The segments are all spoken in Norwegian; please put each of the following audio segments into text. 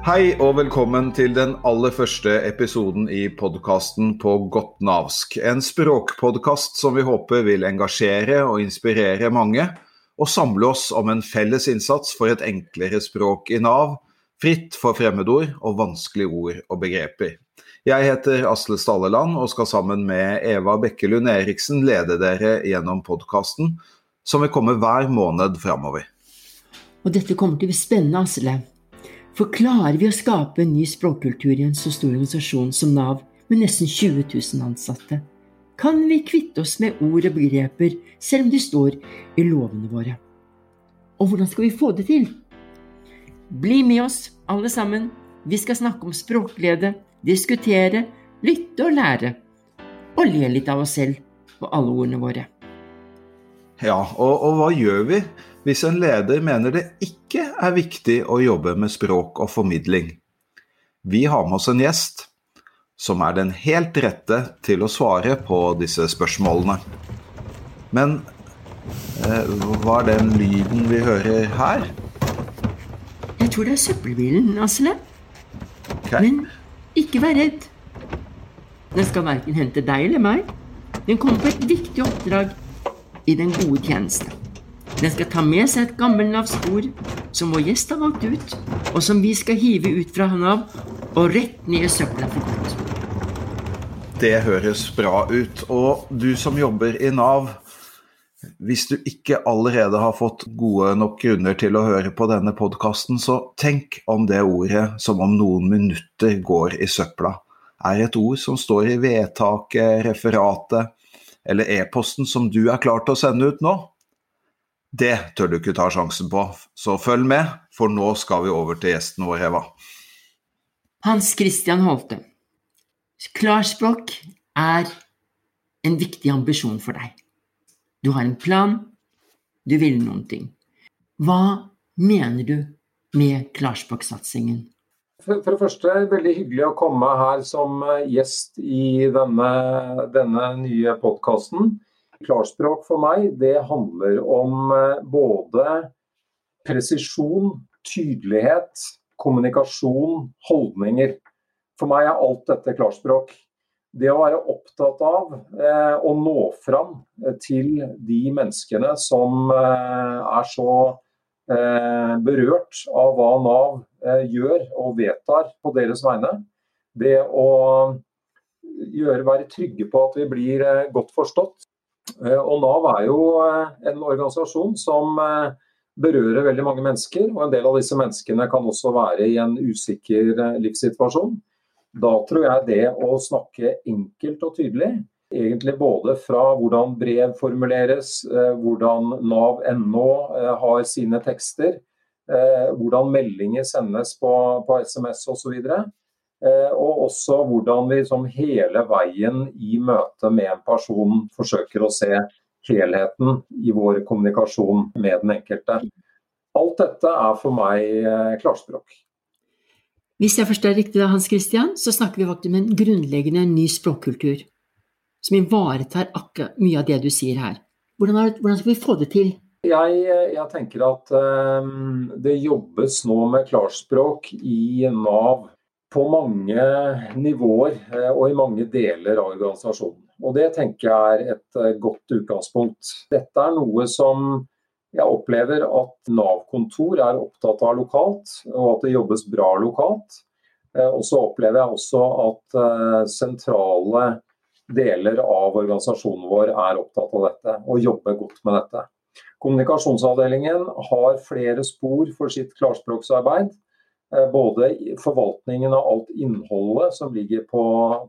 Hei og velkommen til den aller første episoden i podkasten På godt navsk. En språkpodkast som vi håper vil engasjere og inspirere mange, og samle oss om en felles innsats for et enklere språk i Nav, fritt for fremmedord og vanskelige ord og begreper. Jeg heter Asle Stalleland og skal sammen med Eva Bekkelund Eriksen lede dere gjennom podkasten, som vil komme hver måned framover. Og dette kommer til å bli spennende, Asle. For klarer vi å skape en ny språkkultur i en så stor organisasjon som Nav, med nesten 20 000 ansatte, kan vi kvitte oss med ord og begreper selv om de står i lovene våre. Og hvordan skal vi få det til? Bli med oss, alle sammen. Vi skal snakke om språkglede, diskutere, lytte og lære. Og le litt av oss selv og alle ordene våre. Ja, og, og hva gjør vi hvis en leder mener det ikke er viktig å jobbe med språk og formidling? Vi har med oss en gjest som er den helt rette til å svare på disse spørsmålene. Men eh, hva er den lyden vi hører her? Jeg tror det er søppelbilen, Asle. Okay. Men ikke vær redd. Den skal verken hente deg eller meg. Den kommer på et viktig oppdrag i den gode tjeneste. Den skal ta med seg et gammelnavs ord som vår gjest har valgt ut, og som vi skal hive ut fra Nav og rett ned i søpla. Det høres bra ut. Og du som jobber i Nav, hvis du ikke allerede har fått gode nok grunner til å høre på denne podkasten, så tenk om det ordet som om noen minutter går i søpla, er et ord som står i vedtaket, referatet, eller e-posten som du er klar til å sende ut nå, det tør du ikke ta sjansen på. Så følg med, for nå skal vi over til gjesten vår, Eva. Hans Christian Holte. Klarspråk er en viktig ambisjon for deg. Du har en plan, du vil noen ting. Hva mener du med klarspråksatsingen? For, for det første, veldig hyggelig å komme her som eh, gjest i denne, denne nye podkasten. Klarspråk for meg, det handler om eh, både presisjon, tydelighet, kommunikasjon, holdninger. For meg er alt dette klarspråk. Det å være opptatt av eh, å nå fram til de menneskene som eh, er så Eh, berørt av hva Nav eh, gjør og vedtar på deres vegne. Det å gjøre, være trygge på at vi blir eh, godt forstått. Og Nav er jo en organisasjon som berører veldig mange mennesker. Og en del av disse menneskene kan også være i en usikker livssituasjon. Da tror jeg det å snakke enkelt og tydelig Egentlig både fra hvordan brev formuleres, eh, hvordan nav.no eh, har sine tekster, eh, hvordan meldinger sendes på, på SMS osv. Og, og også hvordan vi som hele veien i møte med en person forsøker å se helheten i vår kommunikasjon med den enkelte. Alt dette er for meg klarspråk. Hvis jeg forstår riktig, da, Hans Christian, så snakker vi faktisk om en grunnleggende ny språkkultur som ivaretar akkurat mye av det du sier her. Hvordan, hvordan skal vi få det til? Jeg, jeg tenker at um, det jobbes nå med klarspråk i Nav på mange nivåer eh, og i mange deler av organisasjonen. Og Det tenker jeg er et eh, godt utgangspunkt. Dette er noe som jeg opplever at Nav-kontor er opptatt av lokalt, og at det jobbes bra lokalt. Og så opplever jeg også at sentrale deler av organisasjonen vår er opptatt av dette og jobber godt med dette. Kommunikasjonsavdelingen har flere spor for sitt klarspråksarbeid. Eh, både forvaltningen av alt innholdet som ligger på,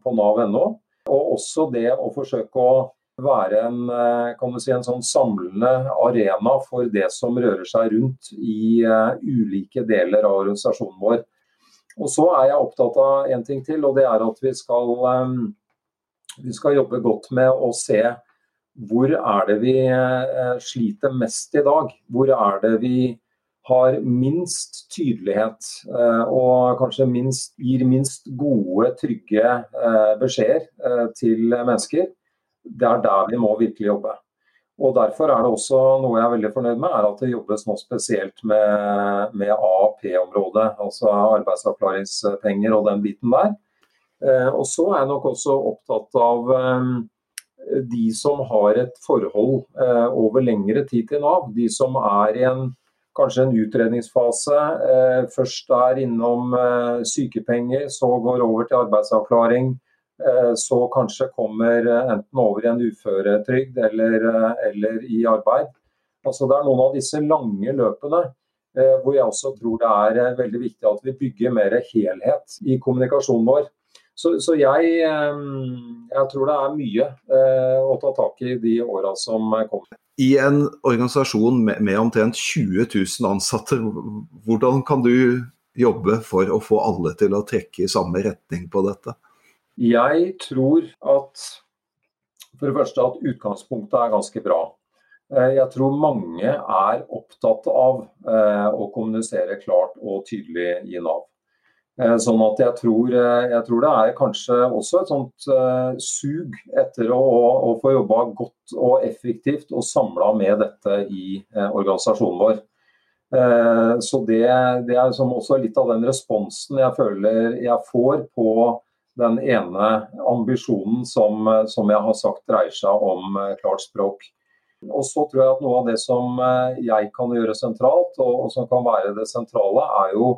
på nav.no, og også det å forsøke å være en, eh, si, en sånn samlende arena for det som rører seg rundt i uh, ulike deler av organisasjonen vår. Og Så er jeg opptatt av en ting til, og det er at vi skal vi skal jobbe godt med å se hvor er det vi eh, sliter mest i dag. Hvor er det vi har minst tydelighet eh, og kanskje minst, gir minst gode, trygge eh, beskjeder til mennesker. Det er der vi må virkelig jobbe. Og Derfor er det også noe jeg er veldig fornøyd med, er at det jobbes nå spesielt med, med AAP-området. Altså arbeidsavklaringspenger og den biten der. Eh, og så er jeg nok også opptatt av eh, de som har et forhold eh, over lengre tid til Nav. De som er i en, kanskje en utredningsfase. Først er innom sykepenger, så går over til arbeidsavklaring så kanskje kommer enten over i en uføretrygd eller, eller, i arbeid. Altså Det er noen av disse lange løpene hvor jeg også tror det er veldig viktig at vi bygger mer helhet i kommunikasjonen vår. Så, så jeg, jeg, tror det er mye å ta tak i de åra som kommer. I en organisasjon med, med omtrent 20 000 ansatte, hvordan kan du jobbe for å få alle til å trekke i samme retning på dette? Jeg tror at for det første at utgangspunktet er ganske bra. Eh, jeg tror mange er opptatt av eh, å kommunisere klart og tydelig i Nav. Eh, sånn at jeg tror, jeg tror det er kanskje også et sånt sug etter å, å få jobba godt og effektivt og samla med dette i organisasjonen vår. Så det, det er også litt av den responsen jeg føler jeg får på den ene ambisjonen som, som, jeg har sagt dreier seg om eh, klart språk. Og så tror jeg at Noe av det som eh, jeg kan gjøre sentralt, og, og som kan være det sentrale, er jo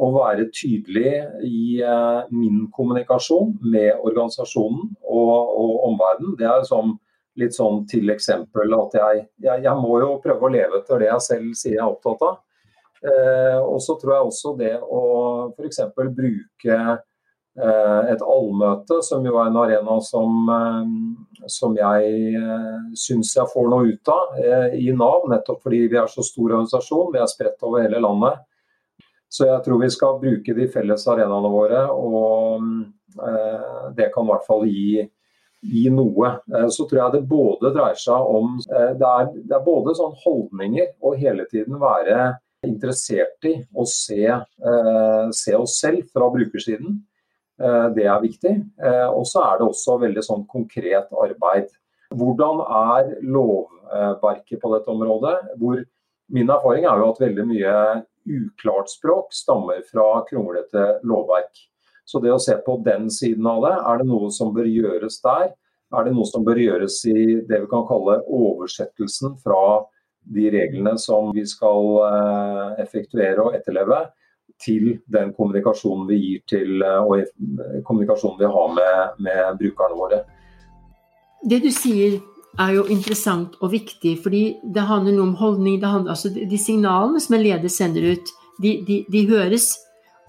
å være tydelig i eh, min kommunikasjon med organisasjonen og, og omverdenen. Det er som litt sånn til eksempel at jeg, jeg, jeg, må jo prøve å leve etter det jeg selv sier jeg er opptatt av. Eh, og så tror jeg også det å f.eks. bruke Eh, et allmøte, som jo er en arena som, eh, som jeg eh, syns jeg får noe ut av i Nav, nettopp fordi vi er så stor organisasjon, vi er spredt over hele landet. Så jeg tror vi skal bruke de felles arenaene våre, og det kan i hvert fall gi, gi noe. Så tror jeg det både dreier seg om Det er, det er både sånn holdninger og hele tiden være interessert i å se, se oss selv fra brukersiden. Eh, det er viktig. Eh, og så er det også veldig sånn konkret arbeid. Hvordan er lovverket på dette området? Hvor min erfaring er jo at veldig mye uklart språk stammer fra kronglete lovverk. Så det å se på den siden av det, er det noe som bør gjøres der? Er det noe som bør gjøres i det vi kan kalle oversettelsen fra de reglene som vi skal eh, effektuere og etterleve, til den kommunikasjonen vi gir til, eh, og kommunikasjonen vi har med, med brukerne våre. Det du sier er jo interessant og viktig, fordi det handler noe om holdning. Handler, altså de signalene som en leder sender ut, de, de, de høres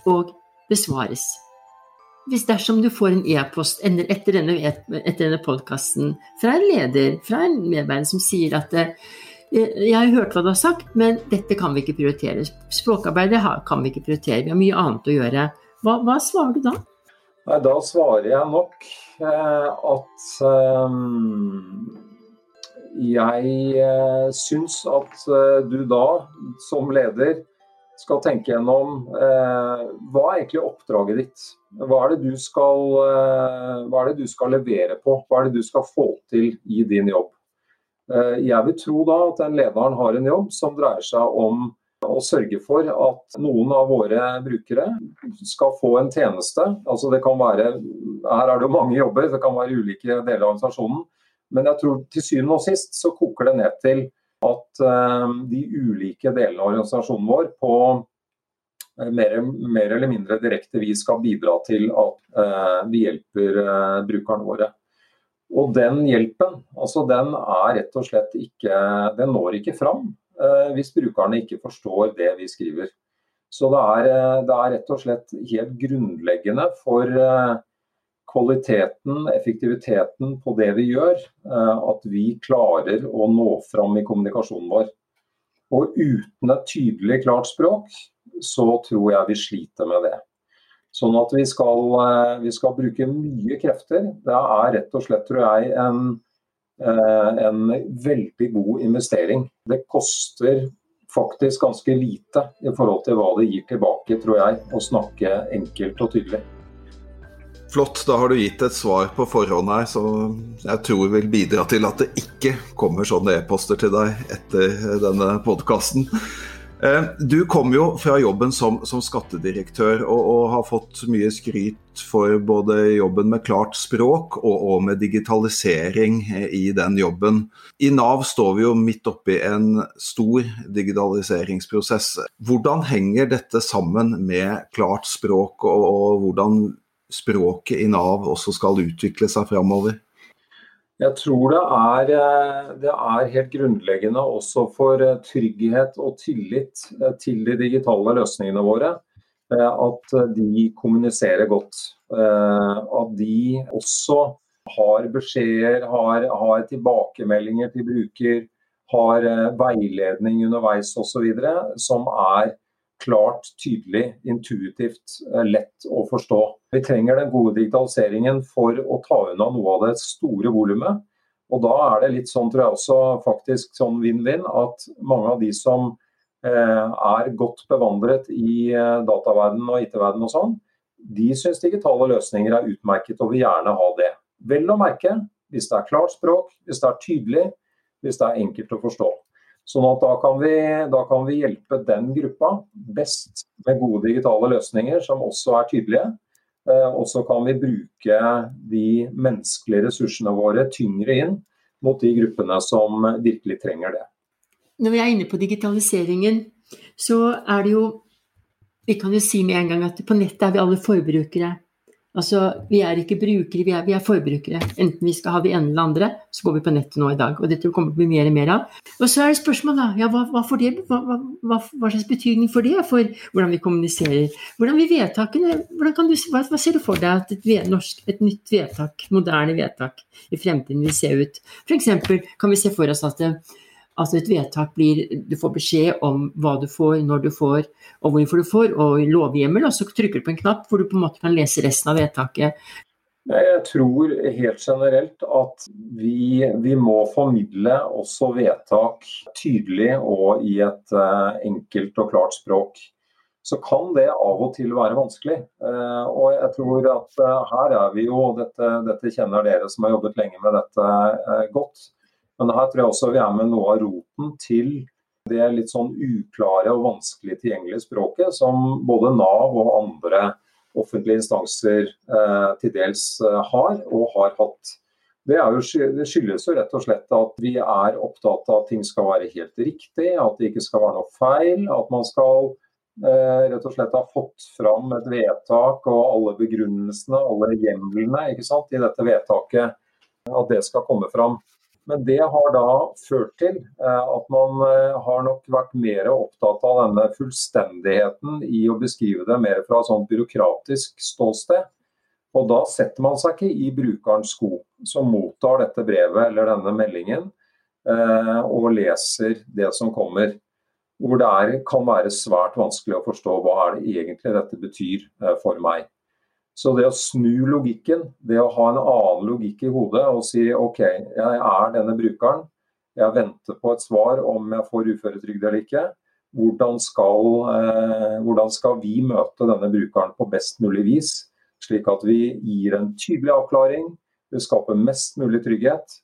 og besvares. Hvis dersom du får en e-post etter denne, etter denne podkasten fra en leder, fra en medarbeider som sier at eh, jeg har hørt hva du har sagt, men dette kan vi ikke prioritere. Språkarbeidet kan vi ikke prioritere, vi har mye annet å gjøre. Hva, hva svarer du da? Nei, da svarer jeg nok eh, at eh, jeg eh, syns at eh, du da, som leder, skal tenke gjennom eh, hva er egentlig oppdraget ditt? Hva er, du skal, hva er det du skal levere på? Hva er det du skal få til i din jobb? Eh, jeg vil tro da at den lederen har en jobb som dreier seg om å sørge for at noen av våre brukere skal få en tjeneste. Altså det kan være, Her er det jo mange jobber, det kan være ulike deler av organisasjonen. Men jeg tror til syvende og sist så koker det ned til at uh, de ulike delene av organisasjonen vår på uh, mer, mer, eller mindre direkte vis skal bidra til at uh, vi hjelper brukerne våre. Og den hjelpen, altså den er rett og slett ikke Den når ikke fram eh, hvis brukerne ikke forstår det vi skriver. Så det er, eh, det er rett og slett helt grunnleggende for eh, kvaliteten, effektiviteten på det vi gjør, eh, at vi klarer å nå fram i kommunikasjonen vår. Og uten et tydelig, klart språk, så tror jeg vi sliter med det. Sånn at vi skal, eh, vi skal, bruke mye krefter. Det er rett og slett, tror jeg, en, eh, en veldig god investering. Det koster faktisk ganske lite i forhold til hva det gir tilbake, tror jeg, å snakke enkelt og tydelig. Flott, da har du gitt et svar på forhånd her, som jeg tror vil bidra til at det ikke kommer sånne e-poster til deg etter denne podkasten. Eh, du kom jo fra jobben som, som skattedirektør og, og, har fått mye skryt for både jobben med klart språk og, og, med digitalisering i den jobben. I Nav står vi jo midt oppi en stor digitaliseringsprosess. Hvordan henger dette sammen med klart språk, og, og hvordan språket i Nav også skal utvikle seg framover? Jeg tror det er, eh, det er, helt grunnleggende også for eh, trygghet og tillit eh, til de digitale løsningene våre at de kommuniserer godt. At de også har beskjeder, har, har tilbakemeldinger til bruker, har veiledning underveis osv. som er klart, tydelig, intuitivt, eh, lett å forstå. Vi trenger den gode digitaliseringen for å ta unna noe av det store volumet. Og da er det litt sånn, tror jeg også, faktisk sånn vinn-vinn at mange av de som eh, er godt bevandret i eh, dataverdenen og IT-verdenen og sånn, de syns digitale løsninger er utmerket og vil gjerne ha det. Vel å merke hvis det er klart språk, hvis det er tydelig, hvis det er enkelt å forstå. Sånn at da kan, vi, da kan vi hjelpe den gruppa best med gode digitale løsninger som også er tydelige. Eh, og så kan vi bruke de menneskelige ressursene våre tyngre inn mot de gruppene som virkelig trenger det. Når vi er inne på digitaliseringen, så er det jo Vi kan jo si med en gang at på nettet er vi alle forbrukere. Altså, Vi er ikke brukere, vi er, vi er, forbrukere. Enten vi skal ha det ene eller andre, så går vi på nettet nå i dag. Og dette kommer til å bli mer og mer av. Og så er det spørsmål, da. Ja, hva, hva, det, hva, hva, slags betydning får det for hvordan vi kommuniserer? Hvordan vi vedtakene, hvordan du, hva, ser du for deg at et, norsk, et nytt vedtak, moderne vedtak, i fremtiden vil se ut? F.eks. kan vi se for oss at det, Altså et vedtak blir Du får beskjed om hva du får, når du får, og hvorfor du får, og lovhjemmel, og så trykker du på en knapp hvor du på en måte kan lese resten av vedtaket. Jeg tror helt generelt at vi, vi må formidle også vedtak tydelig og i et uh, enkelt og klart språk. Så kan det av og til være vanskelig. Uh, og jeg tror at uh, her er vi jo, dette, dette, kjenner dere som har jobbet lenge med dette godt men her tror jeg også vi er med noe av roten til det litt sånn uklare og vanskelig tilgjengelige språket som både Nav og andre offentlige instanser eh, til dels eh, har og har hatt. Det, jo, det, skyldes jo rett og slett at vi er opptatt av at ting skal være helt riktig, at det ikke skal være noe feil. At man skal eh, rett og slett ha fått fram et vedtak og alle begrunnelsene, alle hjemlene i dette vedtaket. At det skal komme fram. Men det har da ført til eh, at man eh, har nok vært mer opptatt av denne fullstendigheten i å beskrive det mer fra et sånn byråkratisk ståsted. Og da setter man seg ikke i brukerens sko, som mottar dette brevet eller denne meldingen, eh, og leser det som kommer. Hvor det er, kan være svært vanskelig å forstå hva er det egentlig dette betyr for meg. Så det å snu logikken, det å ha en annen logikk i hodet og si OK, jeg er denne brukeren, jeg venter på et svar om jeg får uføretrygd eller ikke. Hvordan skal, eh, hvordan skal, vi møte denne brukeren på best mulig vis, slik at vi gir en tydelig avklaring, det skaper mest mulig trygghet.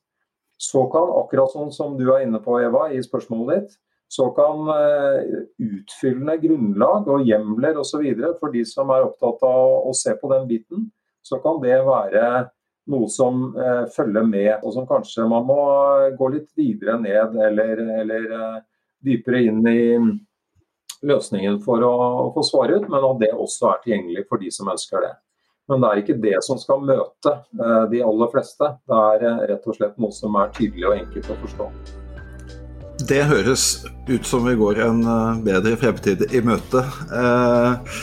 Så kan, akkurat sånn som du er inne på Eva i spørsmålet ditt, så kan eh, utfyllende grunnlag og hjemler osv. for de som er opptatt av å se på den biten, så kan det være noe som eh, følger med, og som kanskje man må gå litt videre ned eller, eller eh, dypere inn i løsningen for å, få svare ut, men at det også er tilgjengelig for de som ønsker det. Men det er ikke det som skal møte de aller fleste. Det er rett og slett noe som er tydelig og enkelt å forstå. Det høres ut som vi går en eh, bedre fremtid i møte. Eh,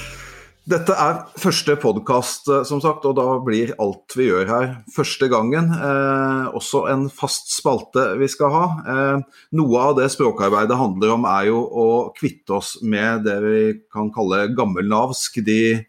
dette er første podkast, eh, som sagt, og da blir alt vi gjør her første gangen. også en fast spalte vi skal ha. noe av det språkarbeidet handler om, er jo å kvitte oss med det vi kan kalle gammelnavsk. De,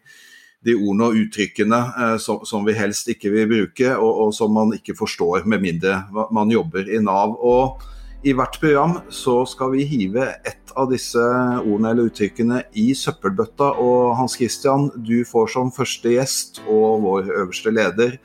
de ordene og uttrykkene som, som, vi helst ikke vil bruke, og, og, som man ikke forstår med mindre man jobber i Nav. Og I hvert program så skal vi hive ett av disse ordene eller uttrykkene i søppelbøtta. Og Hans Christian, du får som første gjest og vår øverste leder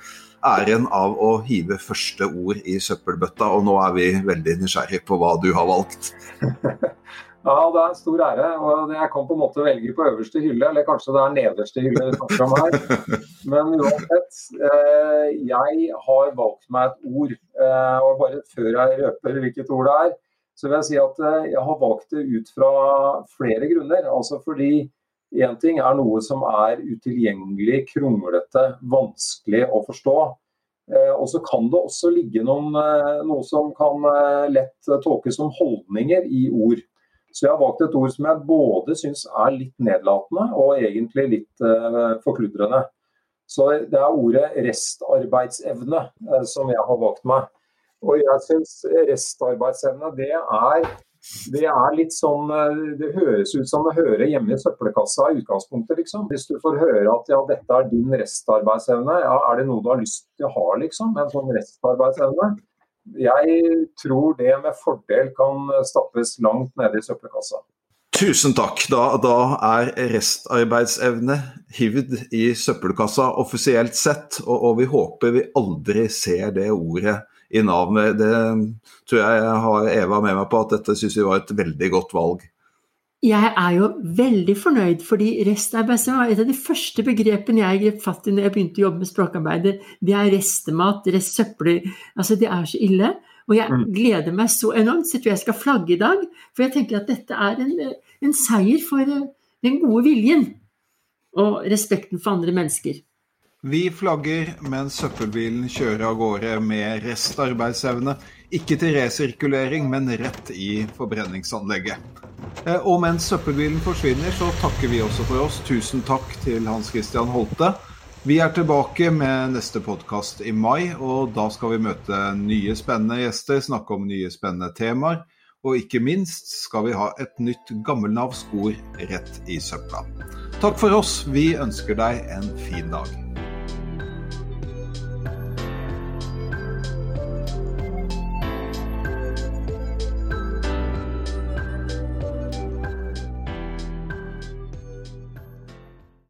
æren av å hive første ord i søppelbøtta. Og nå er vi veldig nysgjerrig på hva du har valgt. Ja, det er en stor ære. og Jeg kan på en måte velge på øverste hylle, eller kanskje det er nederste hylle vi snakker om her. Men uansett, eh, jeg har valgt meg et ord. Eh, og bare før jeg røper hvilket ord det er, så vil jeg si at eh, jeg har valgt det ut fra flere grunner. Altså fordi én ting er noe som er utilgjengelig, kronglete, vanskelig å forstå. Og så kan det også ligge noen, noe som kan lett tolkes som holdninger i ord. Så jeg har valgt et ord som jeg både syns er litt nedlatende og egentlig litt uh, forkludrende. Så det er ordet restarbeidsevne uh, som jeg har valgt meg. Og jeg syns restarbeidsevne det er, det er litt sånn eh, Det høres ut som å høre hjemme i søppelkassa i utgangspunktet, liksom. Hvis du får høre at ja, dette er din restarbeidsevne, ja, er det noe du har lyst til å ha, liksom? En sånn restarbeidsevne. Jeg tror det med fordel kan stappes langt nede i søppelkassa. Tusen takk. Da, da, er restarbeidsevne hivd i søppelkassa offisielt sett, og, og, vi håper vi aldri ser det ordet i Nav. Det tror jeg jeg har Eva med meg på at dette syns vi var et veldig godt valg. Jeg er jo veldig fornøyd, fordi restarbeidsevne var et av de første begrepene jeg grep fatt i når jeg begynte å jobbe med språkarbeider. Det er restemat, restsøpler Altså, det er så ille. Og jeg mm. gleder meg så enormt. Så jeg tror jeg skal flagge i dag. For jeg tenker at dette er en, en seier for eh, den gode viljen og respekten for andre mennesker. Vi flagger mens søppelbilen kjører av gårde med restarbeidsevne. Ikke til resirkulering, men rett i forbrenningsanlegget. Eh, og mens søppelbilen forsvinner, så takker vi også for oss. Tusen takk til Hans Christian Holte. Vi er tilbake med neste podkast i mai, og da skal vi møte nye spennende gjester, snakke om nye spennende temaer. Og ikke minst skal vi ha et nytt gammelnavsk ord rett i søpla. Takk for oss. Vi ønsker deg en fin dag.